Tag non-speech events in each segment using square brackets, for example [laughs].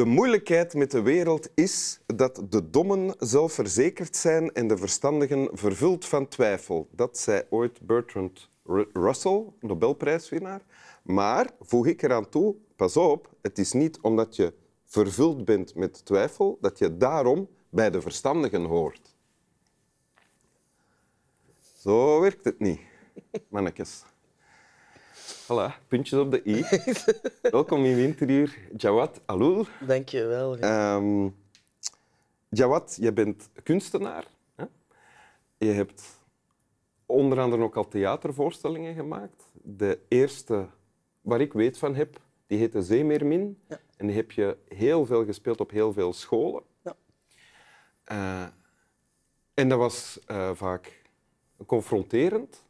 De moeilijkheid met de wereld is dat de dommen zelfverzekerd zijn en de verstandigen vervuld van twijfel. Dat zei ooit Bertrand Ru- Russell, Nobelprijswinnaar. Maar, voeg ik eraan toe, pas op, het is niet omdat je vervuld bent met twijfel dat je daarom bij de verstandigen hoort. Zo werkt het niet, mannetjes. Voilà, puntjes op de i. [laughs] Welkom in Winteruur, Jawad Alul. Dank je wel. Ehm Jawad, je bent kunstenaar. Hè? Je hebt onder andere ook al theatervoorstellingen gemaakt. De eerste waar ik weet van heb, die heette Zeemeermin. Ja. En die heb je heel veel gespeeld op heel veel scholen. Ja. Eh, en dat was eh, vaak confronterend.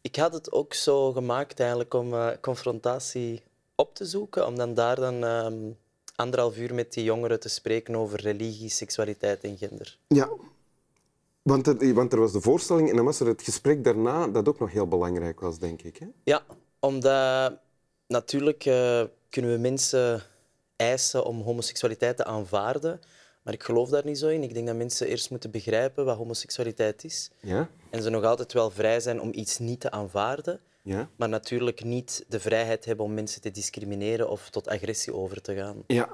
Ik had het ook zo gemaakt eigenlijk om eh, confrontatie op te zoeken, om dan daar dan ehm, anderhalf uur met die jongeren te spreken over religie, seksualiteit en gender. Ja. Want er, want er was de voorstelling en dan was er het gesprek daarna dat ook nog heel belangrijk was, denk ik. Hè? Ja, omdat natuurlijk eh, kunnen we mensen eisen om homoseksualiteit te aanvaarden, maar ik geloof daar niet zo in. Ik denk dat mensen eerst moeten begrijpen wat homoseksualiteit is Ja? en ze nog altijd wel vrij zijn om iets niet te aanvaarden. Ja? maar natuurlijk niet de vrijheid hebben om mensen te discrimineren of tot agressie over te gaan. Ja.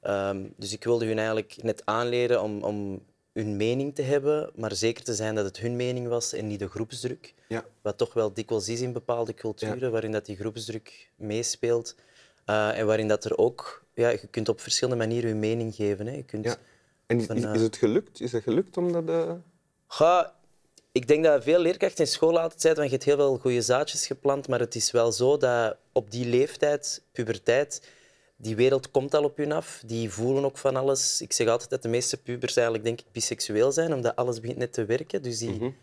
Ehm, dus ik wilde hun eigenlijk net aanleren om, om hun mening te hebben, maar zeker te zijn dat het hun mening was en niet de groepsdruk. Ja. Wat toch wel dikwijls is in bepaalde culturen, waarin dat die groepsdruk meespeelt. Eh, en waarin dat er ook... Ja, je kunt op verschillende manieren je mening geven. Hè. Je kunt, Ja. En is, eh, is het gelukt? Is het gelukt om dat... eh, ik denk dat veel leerkrachten in school altijd zeiden van je hebt heel veel goede zaadjes geplant, maar het is wel zo dat op die leeftijd, puberteit, die wereld komt al op hun af. Die voelen ook van alles. Ik zeg altijd dat de meeste pubers eigenlijk denk ik biseksueel zijn, omdat alles begint net te werken. Dus die,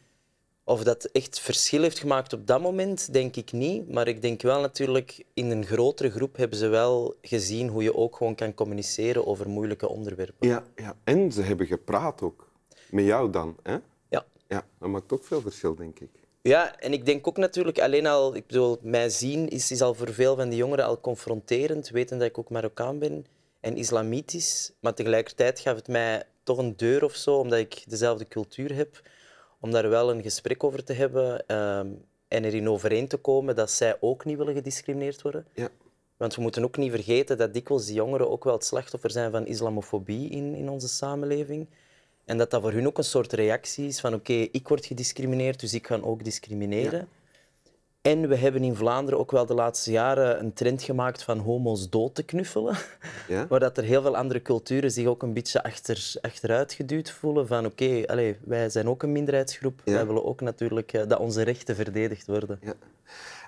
Of dat echt verschil heeft gemaakt op dat moment, denk ik niet. Maar ik denk wel natuurlijk, in een grotere groep hebben ze wel gezien hoe je ook gewoon kan communiceren over moeilijke onderwerpen. Ja, ja. En ze hebben gepraat ook. Met jou dan. Hè? Ja. Ja, dat maakt ook veel verschil, denk ik. Ja, en ik denk ook natuurlijk, alleen al, ik bedoel, mij zien is, is al voor veel van die jongeren al confronterend, weten dat ik ook Marokkaan ben en islamitisch. Maar tegelijkertijd gaf het mij toch een deur of zo, omdat ik dezelfde cultuur heb, om daar wel een gesprek over te hebben ehm, en erin overeen te komen dat zij ook niet willen gediscrimineerd worden. Ja. Want we moeten ook niet vergeten dat dikwijls die jongeren ook wel het slachtoffer zijn van islamofobie in, in onze samenleving. En dat dat voor hun ook een soort reactie is van oké, ik word gediscrimineerd, dus ik ga ook discrimineren. En we hebben in Vlaanderen ook wel de laatste jaren een trend gemaakt van homo's dood te knuffelen. [laughs] Ja? Waar dat er heel veel andere culturen zich ook een beetje achter, achteruit geduwd voelen. Van oké, wij zijn ook een minderheidsgroep. Ja. Wij willen ook natuurlijk eh, dat onze rechten verdedigd worden. ja.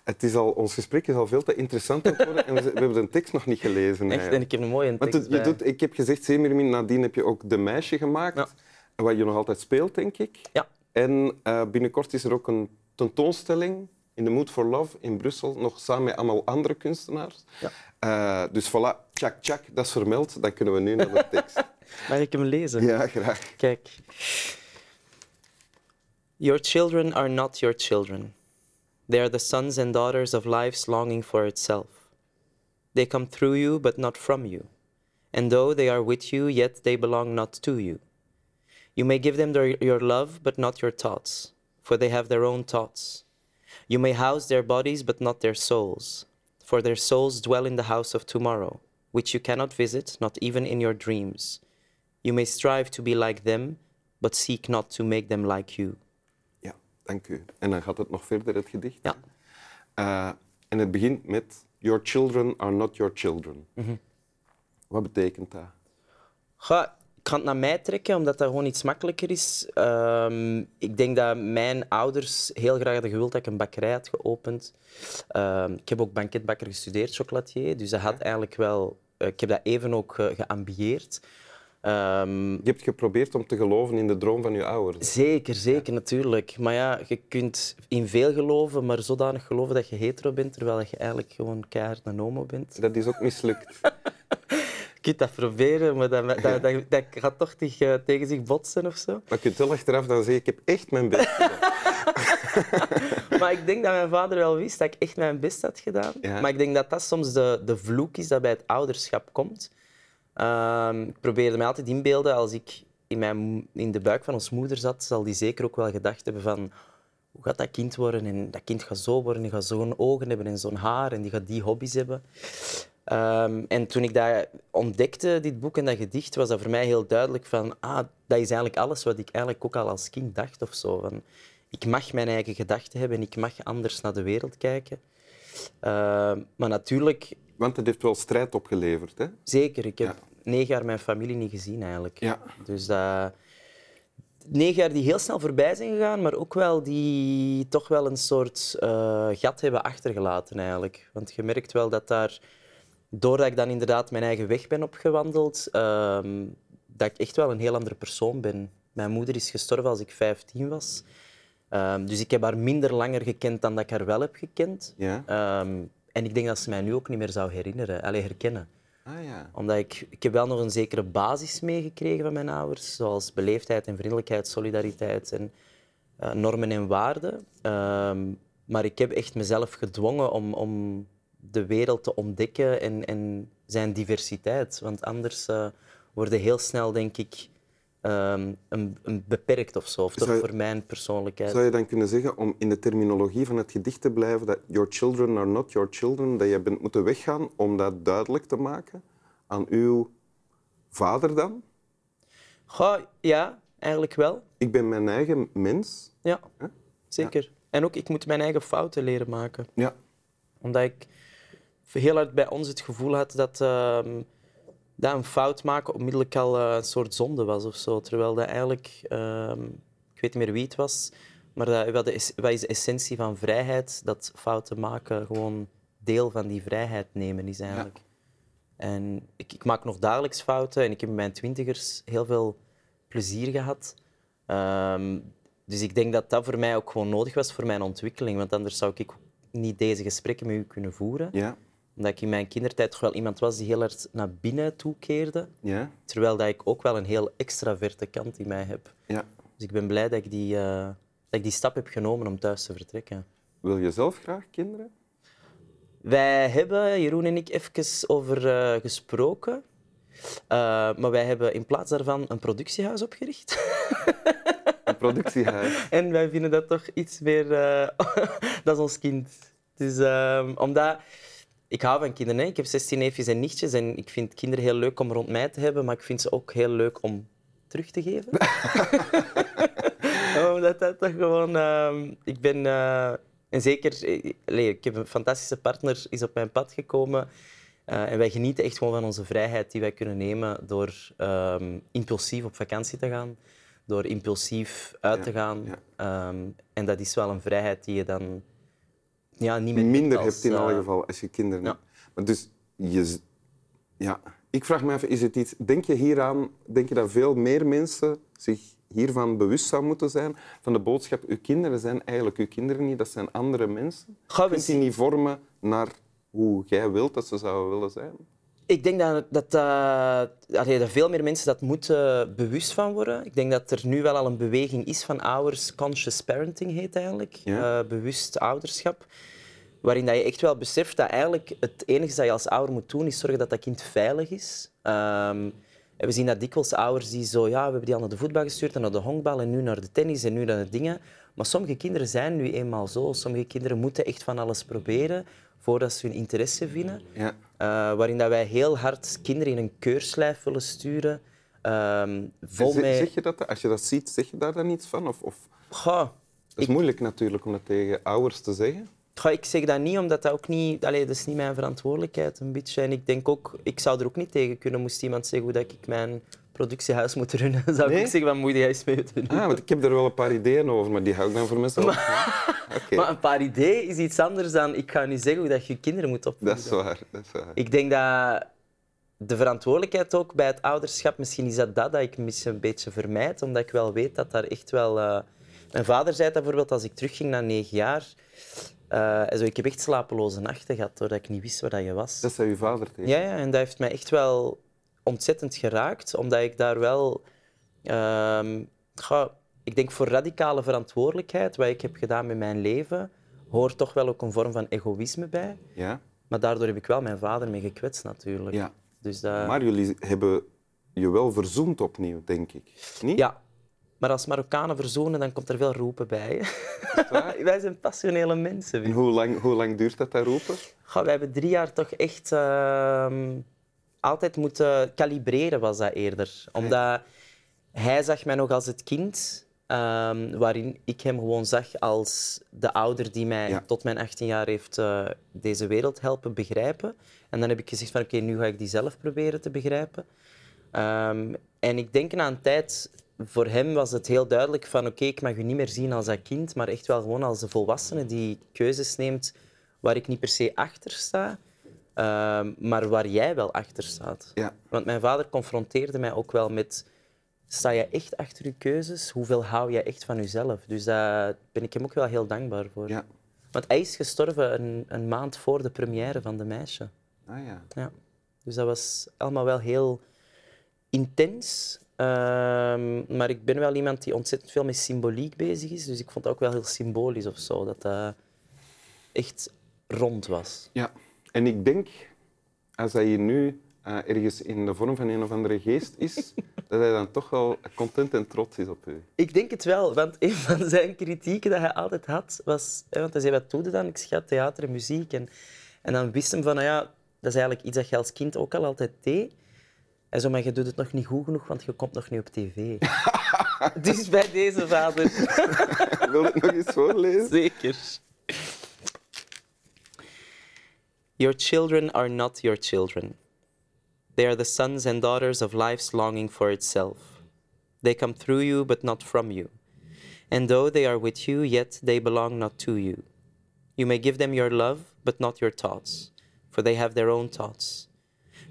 Het is al, ons gesprek is al veel te interessant aan het worden en we, we hebben de tekst nog niet gelezen. Echt, en ik heb een mooie tekst het- je doet, ik heb gezegd, Zeemermin, nadien heb je ook De Meisje gemaakt, Ja. wat je nog altijd speelt, denk ik. Ja. En eh, binnenkort is er ook een tentoonstelling in The Mood for Love in Brussel, nog samen met allemaal andere kunstenaars. Ja. Eh, dus voilà, tjak, tjak, dat is vermeld. Dan kunnen we nu naar de tekst. [laughs] Mag ik hem lezen? ja, graag. Kijk. Your children are not your children. They are the sons and daughters of life's longing for itself. They come through you, but not from you. And though they are with you, yet they belong not to you. You may give them their, your love, but not your thoughts, for they have their own thoughts. You may house their bodies, but not their souls, for their souls dwell in the house of tomorrow, which you cannot visit, not even in your dreams. You may strive to be like them, but seek not to make them like you. Ja, dank u. En dan gaat het nog verder, het gedicht. Ja. Eh, en het begint met Your children are not your children. Wat betekent dat? Ga, ga het naar mij trekken, omdat dat gewoon iets makkelijker is. Ehm, ik denk dat mijn ouders heel graag hadden gewild dat ik een bakkerij had geopend. Ehm, ik heb ook banketbakker gestudeerd, chocolatier. Dus dat had eigenlijk wel... eh, ik heb dat even ook uh, geambieerd. Ehm, Je hebt geprobeerd om te geloven in de droom van je ouders. Zeker, zeker, natuurlijk. Maar ja, je kunt in veel geloven, maar zodanig geloven dat je hetero bent, terwijl je eigenlijk gewoon keihard een homo bent. Dat is ook mislukt. [laughs] Je kunt dat proberen, maar dat, dat, dat, dat gaat toch tegen, tegen zich botsen of zo. Maar je kunt wel achteraf dan zeggen, ik heb echt mijn best gedaan. [laughs] Maar ik denk dat mijn vader wel wist dat ik echt mijn best had gedaan. Ja. Maar ik denk dat dat soms de, de vloek is dat bij het ouderschap komt. Ehm, ik probeerde me altijd inbeelden als ik in, mijn, in de buik van ons moeder zat, zal die zeker ook wel gedacht hebben van hoe gaat dat kind worden? En dat kind gaat zo worden, die gaat zo'n ogen hebben en zo'n haar en die gaat die hobby's hebben. Ehm, en toen ik dat ontdekte, dit boek en dat gedicht, was dat voor mij heel duidelijk van ah, dat is eigenlijk alles wat ik eigenlijk ook al als kind dacht of zo. Van, ik mag mijn eigen gedachten hebben en ik mag anders naar de wereld kijken. Ehm, maar natuurlijk, Want het heeft wel strijd opgeleverd. Hè? zeker, ik heb Ja. negen jaar mijn familie niet gezien eigenlijk. Ja. Dus dat... Negen jaar die heel snel voorbij zijn gegaan, maar ook wel die toch wel een soort eh, gat hebben achtergelaten eigenlijk. Want je merkt wel dat daar, doordat ik dan inderdaad mijn eigen weg ben opgewandeld, ehm, dat ik echt wel een heel andere persoon ben. Mijn moeder is gestorven als ik 15 was. Ehm, dus ik heb haar minder langer gekend dan dat ik haar wel heb gekend. Ja. Ehm, en ik denk dat ze mij nu ook niet meer zou herinneren, alleen herkennen Ah ja. omdat ik, ik heb wel nog een zekere basis meegekregen van mijn ouders, zoals beleefdheid en vriendelijkheid, solidariteit en eh, normen en waarden. Maar ik heb echt mezelf gedwongen om, om de wereld te ontdekken en, en zijn diversiteit. Want anders eh worden heel snel, denk ik, ehm, een, een beperkt of zo. Of toch voor mijn persoonlijkheid. Zou je dan kunnen zeggen, om in de terminologie van het gedicht te blijven, dat your children are not your children, dat je bent moeten weggaan om dat duidelijk te maken aan uw vader dan? Goh, ja, eigenlijk wel. Ik ben mijn eigen mens. Ja, zeker. En ook, ik moet mijn eigen fouten leren maken. Ja. Omdat ik heel hard bij ons het gevoel had dat, ehm, dat een fout maken onmiddellijk al eh, een soort zonde was of zo. Terwijl dat eigenlijk, ehm, ik weet niet meer wie het was, maar dat, wat, de es- wat is de essentie van vrijheid? Dat fouten maken gewoon deel van die vrijheid nemen is eigenlijk. En ik, ik maak nog dagelijks fouten en ik heb in mijn twintigers heel veel plezier gehad. Ehm, dus ik denk dat dat voor mij ook gewoon nodig was voor mijn ontwikkeling. Want anders zou ik niet deze gesprekken met u kunnen voeren. Ja. Omdat ik in mijn kindertijd toch wel iemand was die heel hard naar binnen toekeerde. Ja. Terwijl dat ik ook wel een heel extraverte kant in mij heb. Ja. Dus ik ben blij dat ik die, eh, dat ik die stap heb genomen om thuis te vertrekken. Wil je zelf graag kinderen? Wij hebben, Jeroen en ik, even over eh, gesproken. Eh, maar wij hebben in plaats daarvan een productiehuis opgericht. [laughs] Een productiehuis. [laughs] en wij vinden dat toch iets meer... eh, [laughs] dat is ons kind. Dus ehm, omdat... Ik hou van kinderen. Hè. Ik heb 16 neefjes en nichtjes. En ik vind kinderen heel leuk om rond mij te hebben. Maar ik vind ze ook heel leuk om terug te geven. [laughs] Omdat dat toch gewoon... ehm, ik ben... eh, en zeker... eh, ik heb een fantastische partner, is op mijn pad gekomen. Eh, en wij genieten echt gewoon van onze vrijheid die wij kunnen nemen door ehm, impulsief op vakantie te gaan. Door impulsief uit te gaan. ja. Ehm, en dat is wel een vrijheid die je dan ja, niet meer Minder hebt als, hebt in alle eh, gevallen als je kinderen hebt. Maar dus, je, ja. Ik vraag me even, is het iets, denk je hieraan, denk je dat veel meer mensen zich hiervan bewust zouden moeten zijn? Van de boodschap, uw kinderen zijn eigenlijk uw kinderen niet, dat zijn andere mensen. Goh, we Kunt die niet vormen naar hoe jij wilt dat ze zouden willen zijn? Ik denk dat, dat, allee, dat veel meer mensen dat moeten bewust van worden. Ik denk dat er nu wel al een beweging is van ouders. Conscious parenting heet eigenlijk. Ja. Eh, bewust ouderschap. Waarin dat je echt wel beseft dat eigenlijk het enige dat je als ouder moet doen, is zorgen dat dat kind veilig is. Ehm, en we zien dat dikwijls ouders die zo, ja, we hebben die al naar de voetbal gestuurd en naar de honkbal en nu naar de tennis en nu naar de dingen. Maar sommige kinderen zijn nu eenmaal zo. Sommige kinderen moeten echt van alles proberen voordat ze hun interesse vinden. Ja. Eh, waarin dat wij heel hard kinderen in een keurslijf willen sturen. ehm, vol Zeg, met... zeg je dat, als je dat ziet, zeg je daar dan iets van? Of, of, Goh, het is moeilijk natuurlijk om dat tegen ouders te zeggen. goh, ik zeg dat niet, omdat dat ook niet... Allee, dat is niet mijn verantwoordelijkheid, een beetje. En ik denk ook... Ik zou er ook niet tegen kunnen, moest iemand zeggen hoe dat ik mijn productiehuis moet runnen. Dan [laughs] zou Nee? ik zeggen, van moet jij eens mee doen. Ah, want ik heb er wel een paar ideeën over, maar die hou ik dan voor mezelf. [laughs] Oké, Maar een paar ideeën is iets anders dan... Ik ga nu zeggen hoe dat je je kinderen moet opvoeden. dat is waar. Dat is waar. Ik denk dat de verantwoordelijkheid ook bij het ouderschap, misschien is dat dat dat ik misschien een beetje vermijd, omdat ik wel weet dat daar echt wel... eh, Mijn vader zei bijvoorbeeld als ik terugging na negen jaar. eh, zo, ik heb echt slapeloze nachten gehad, doordat ik niet wist waar dat je was. Dat zei uw vader tegen. Ja, ja, en dat heeft mij echt wel ontzettend geraakt, omdat ik daar wel... ehm, ik denk voor radicale verantwoordelijkheid, wat ik heb gedaan met mijn leven, hoort toch wel ook een vorm van egoïsme bij. Ja? Maar daardoor heb ik wel mijn vader mee gekwetst, natuurlijk. Ja. Dus dat... Maar jullie hebben je wel verzoend opnieuw, denk ik. Niet? Ja, maar als Marokkanen verzoenen, dan komt er veel roepen bij. [laughs] wij zijn passionele mensen. En hoe lang, hoe lang duurt dat, dat roepen? Goh, wij hebben drie jaar toch echt ehm, altijd moeten kalibreren, was dat eerder. Omdat hij zag mij nog als het kind, ehm, waarin ik hem gewoon zag als de ouder die mij Ja. tot mijn 18 jaar heeft eh, deze wereld helpen begrijpen. En dan heb ik gezegd van oké, nu ga ik die zelf proberen te begrijpen. Ehm, en ik denk na een tijd, voor hem was het heel duidelijk van oké, ik mag u niet meer zien als dat kind, maar echt wel gewoon als de volwassene die keuzes neemt waar ik niet per se achter sta, ehm, maar waar jij wel achter staat. Ja. Want mijn vader confronteerde mij ook wel met, sta je echt achter je keuzes? Hoeveel hou je echt van jezelf? Dus daar ben ik hem ook wel heel dankbaar voor. Ja. Want hij is gestorven een, een maand voor de première van De Meisje. Ah ja. Ja. Dus dat was allemaal wel heel intens. Ehm, maar ik ben wel iemand die ontzettend veel met symboliek bezig is. Dus ik vond het ook wel heel symbolisch of zo. Dat dat echt rond was. ja. En ik denk, als hij hier nu eh, ergens in de vorm van een of andere geest is, [laughs] dat hij dan toch wel content en trots is op u. Ik denk het wel, want een van zijn kritieken dat hij altijd had, was... hè, Want hij zei, wat doe je dan? Ik schat theater en muziek. En, en dan wist hem van, nou ja, dat is eigenlijk iets dat je als kind ook al altijd deed. Hij zei, maar je doet het nog niet goed genoeg, want je komt nog niet op tv. [laughs] [laughs] dus bij deze vader, Wil ik nog eens voorlezen? zeker. Your children are not your children. They are the sons and daughters of life's longing for itself. They come through you, but not from you. And though they are with you, yet they belong not to you. You may give them your love, but not your thoughts, for they have their own thoughts.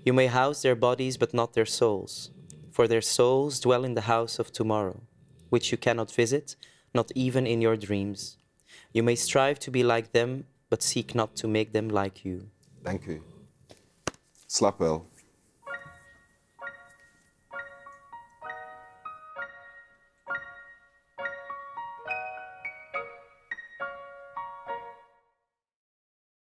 You may house their bodies, but not their souls, for their souls dwell in the house of tomorrow, which you cannot visit, not even in your dreams. You may strive to be like them, but seek not to make them like you. Dank u. Slap wel.